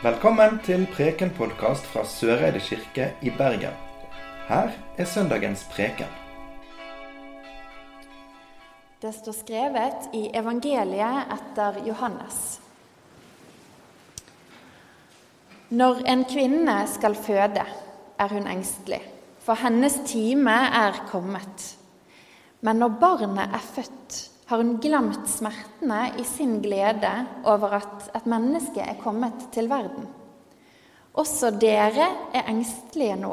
Velkommen til Preken-podkast fra Søreide kirke i Bergen. Her er søndagens preken. Det står skrevet i evangeliet etter Johannes. Når en kvinne skal føde, er hun engstelig, for hennes time er kommet. Men når barnet er født, har hun glemt smertene i sin glede over at et menneske er kommet til verden. Også dere er engstelige nå.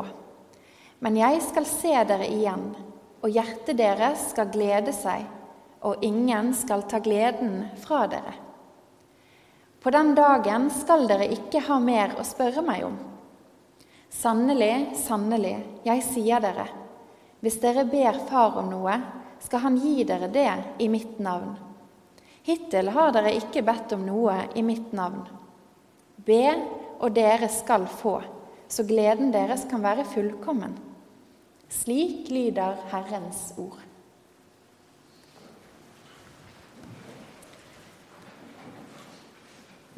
Men jeg skal se dere igjen, og hjertet deres skal glede seg, og ingen skal ta gleden fra dere. På den dagen skal dere ikke ha mer å spørre meg om. Sannelig, sannelig, jeg sier dere, hvis dere ber Far om noe, skal han gi dere det i mitt navn. Hittil har dere ikke bedt om noe i mitt navn. Be, og dere skal få, så gleden deres kan være fullkommen. Slik lyder Herrens ord.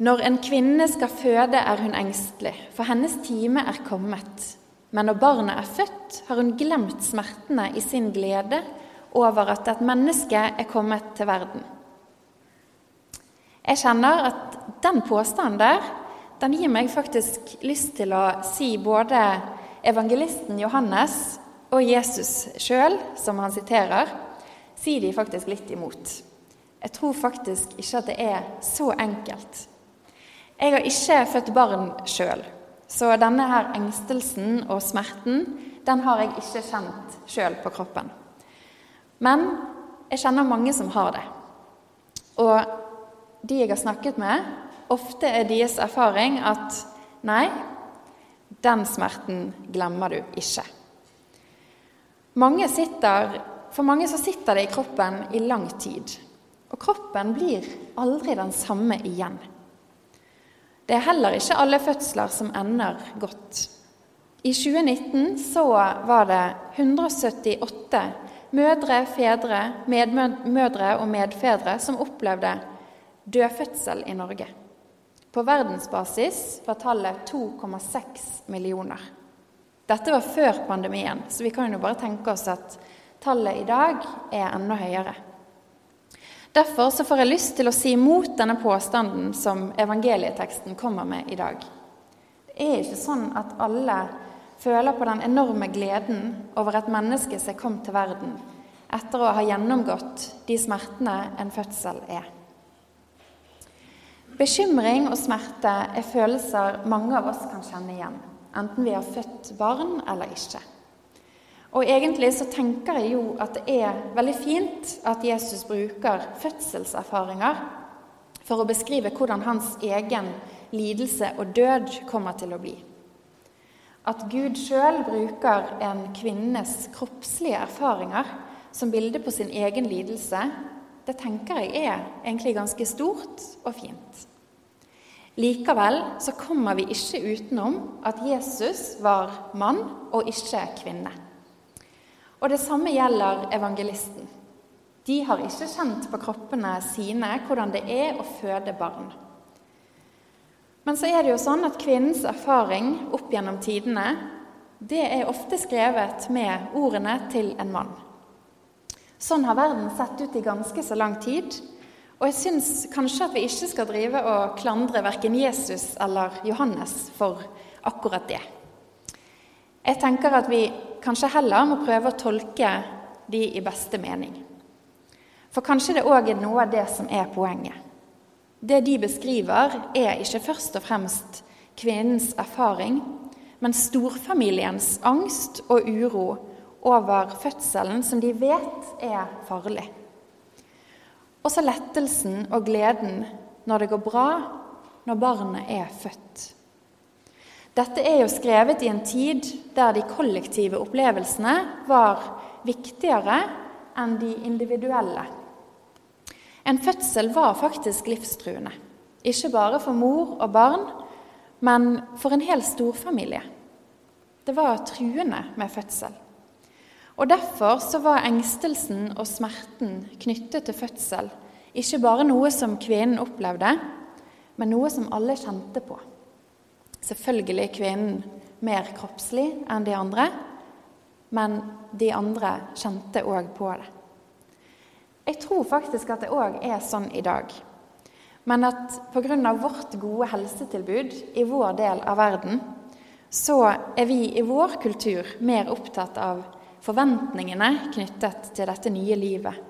Når en kvinne skal føde, er hun engstelig, for hennes time er kommet. Men når barnet er født, har hun glemt smertene i sin glede over at et menneske er kommet til verden. Jeg kjenner at den påstanden der, den gir meg faktisk lyst til å si både evangelisten Johannes og Jesus sjøl, som han siterer, si de faktisk litt imot. Jeg tror faktisk ikke at det er så enkelt. Jeg har ikke født barn sjøl, så denne her engstelsen og smerten den har jeg ikke kjent sjøl på kroppen. Men jeg kjenner mange som har det. Og de jeg har snakket med, ofte er deres erfaring at nei, den smerten glemmer du ikke. Mange sitter, for mange så sitter det i kroppen i lang tid. Og kroppen blir aldri den samme igjen. Det er heller ikke alle fødsler som ender godt. I 2019 så var det 178 mødre, fedre, medmødre og medfedre som opplevde dødfødsel i Norge. På verdensbasis var tallet 2,6 millioner. Dette var før pandemien, så vi kan jo bare tenke oss at tallet i dag er enda høyere. Derfor så får jeg lyst til å si imot denne påstanden som evangelieteksten kommer med i dag. Det er ikke sånn at alle føler på den enorme gleden over at mennesket som kom til verden etter å ha gjennomgått de smertene en fødsel er. Bekymring og smerte er følelser mange av oss kan kjenne igjen, enten vi har født barn eller ikke. Og egentlig så tenker jeg jo at det er veldig fint at Jesus bruker fødselserfaringer for å beskrive hvordan hans egen lidelse og død kommer til å bli. At Gud sjøl bruker en kvinnes kroppslige erfaringer som bilde på sin egen lidelse, det tenker jeg er egentlig ganske stort og fint. Likevel så kommer vi ikke utenom at Jesus var mann og ikke kvinne. Og det samme gjelder evangelisten. De har ikke kjent på kroppene sine hvordan det er å føde barn. Men så er det jo sånn at kvinnens erfaring opp gjennom tidene det er ofte skrevet med ordene til en mann. Sånn har verden sett ut i ganske så lang tid. Og jeg syns kanskje at vi ikke skal drive og klandre verken Jesus eller Johannes for akkurat det. Jeg tenker at vi kanskje heller må prøve å tolke de i beste mening. For kanskje det òg er noe av det som er poenget. Det de beskriver, er ikke først og fremst kvinnens erfaring, men storfamiliens angst og uro over fødselen, som de vet er farlig. Og så lettelsen og gleden når det går bra, når barnet er født. Dette er jo skrevet i en tid der de kollektive opplevelsene var viktigere enn de individuelle. En fødsel var faktisk livstruende. Ikke bare for mor og barn, men for en hel storfamilie. Det var truende med fødsel. Og Derfor så var engstelsen og smerten knyttet til fødsel ikke bare noe som kvinnen opplevde, men noe som alle kjente på. Selvfølgelig kvinnen mer kroppslig enn de andre, men de andre kjente òg på det. Jeg tror faktisk at det òg er sånn i dag. Men at pga. vårt gode helsetilbud i vår del av verden, så er vi i vår kultur mer opptatt av forventningene knyttet til dette nye livet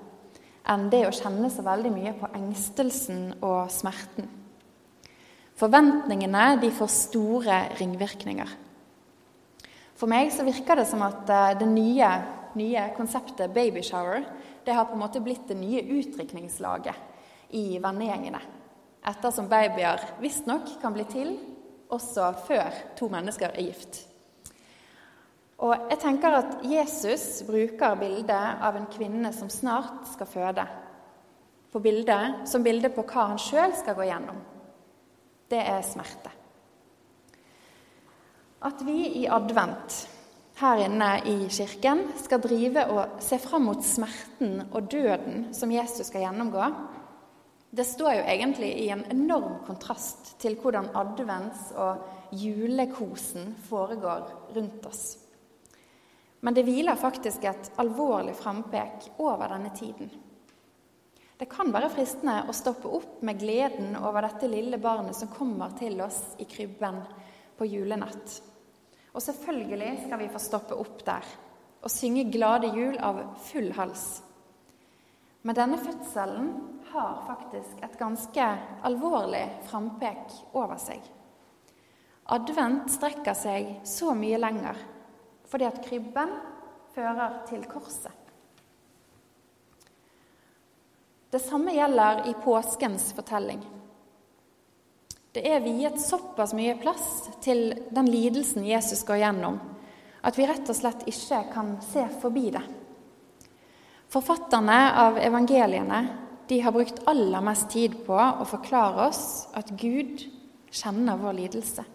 enn det å kjenne så veldig mye på engstelsen og smerten. Forventningene de får store ringvirkninger. For meg så virker det som at eh, det nye, nye konseptet babyshower det har på en måte blitt det nye utdrikningslaget i vennegjengene ettersom babyer visstnok kan bli til også før to mennesker er gift. Og jeg tenker at Jesus bruker bildet av en kvinne som snart skal føde, på bildet, som bilde på hva han sjøl skal gå gjennom. Det er smerte. At vi i advent her inne i kirken skal drive og se fram mot smerten og døden som Jesus skal gjennomgå, det står jo egentlig i en enorm kontrast til hvordan advents- og julekosen foregår rundt oss. Men det hviler faktisk et alvorlig frampek over denne tiden. Det kan være fristende å stoppe opp med gleden over dette lille barnet som kommer til oss i krybben på julenatt. Og selvfølgelig skal vi få stoppe opp der og synge 'Glade jul' av full hals. Men denne fødselen har faktisk et ganske alvorlig frampek over seg. Advent strekker seg så mye lenger fordi at krybben fører til korset. Det samme gjelder i påskens fortelling. Det er viet såpass mye plass til den lidelsen Jesus går gjennom, at vi rett og slett ikke kan se forbi det. Forfatterne av evangeliene de har brukt aller mest tid på å forklare oss at Gud kjenner vår lidelse.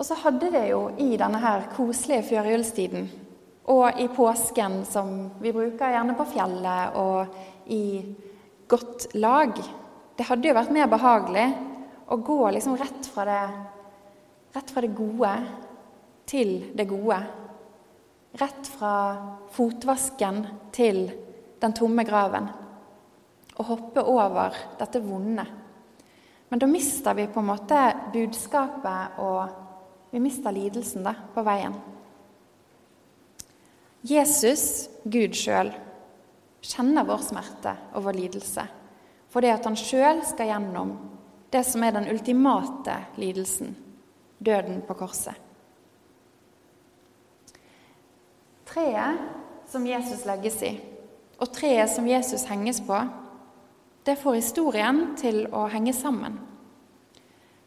Og så hadde det jo i denne her koselige førjulstiden og i påsken, som vi bruker gjerne på fjellet, og i godt lag Det hadde jo vært mer behagelig å gå liksom rett fra det, rett fra det gode til det gode. Rett fra fotvasken til den tomme graven og hoppe over dette vonde. Men da mister vi på en måte budskapet, og vi mister lidelsen da, på veien. Jesus, Gud sjøl, kjenner vår smerte og vår lidelse fordi at han sjøl skal gjennom det som er den ultimate lidelsen døden på korset. Treet som Jesus legges i, og treet som Jesus henges på, det får historien til å henge sammen.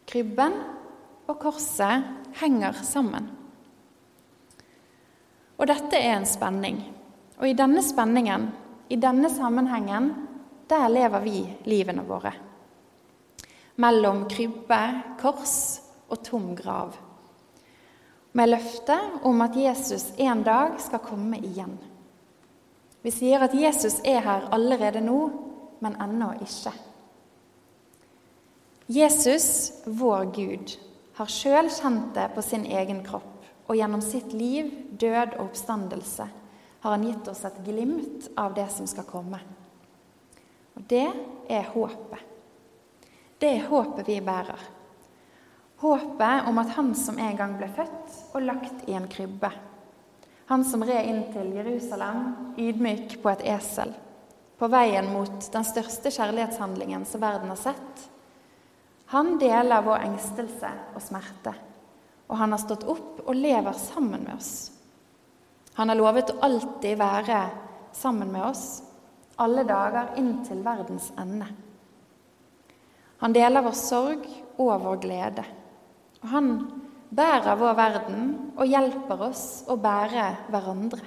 Krybben og korset henger sammen. Og dette er en spenning. Og i denne spenningen, i denne sammenhengen, der lever vi livene våre. Mellom krybbe, kors og tom grav. Med løftet om at Jesus en dag skal komme igjen. Vi sier at Jesus er her allerede nå, men ennå ikke. Jesus, vår Gud, har sjøl kjent det på sin egen kropp, og gjennom sitt liv, død og oppstandelse har han gitt oss et glimt av det som skal komme. Og det er håpet. Det er håpet vi bærer. Håpet om at han som en gang ble født og lagt i en krybbe, han som red inn til Jerusalem ydmyk på et esel, på veien mot den største kjærlighetshandlingen som verden har sett. Han deler vår engstelse og smerte, og han har stått opp og lever sammen med oss. Han har lovet å alltid være sammen med oss, alle dager inntil verdens ende. Han deler vår sorg og vår glede. Og han bærer vår verden og hjelper oss å bære hverandre.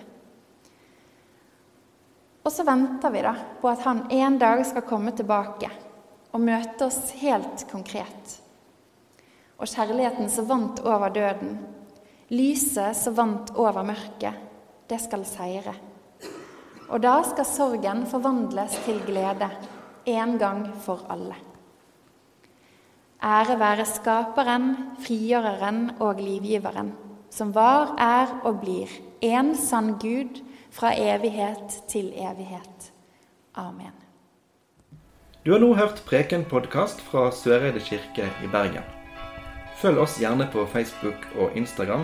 Og så venter vi da på at han en dag skal komme tilbake og møte oss helt konkret. Og kjærligheten som vant over døden, lyset som vant over mørket, det skal seire. Og da skal sorgen forvandles til glede, en gang for alle. Ære være Skaperen, Frigjøreren og Livgiveren, som var, er og blir en sann Gud fra evighet til evighet. Amen. Du har nå hørt Preken-podkast fra Søreide kirke i Bergen. Følg oss gjerne på Facebook og Instagram,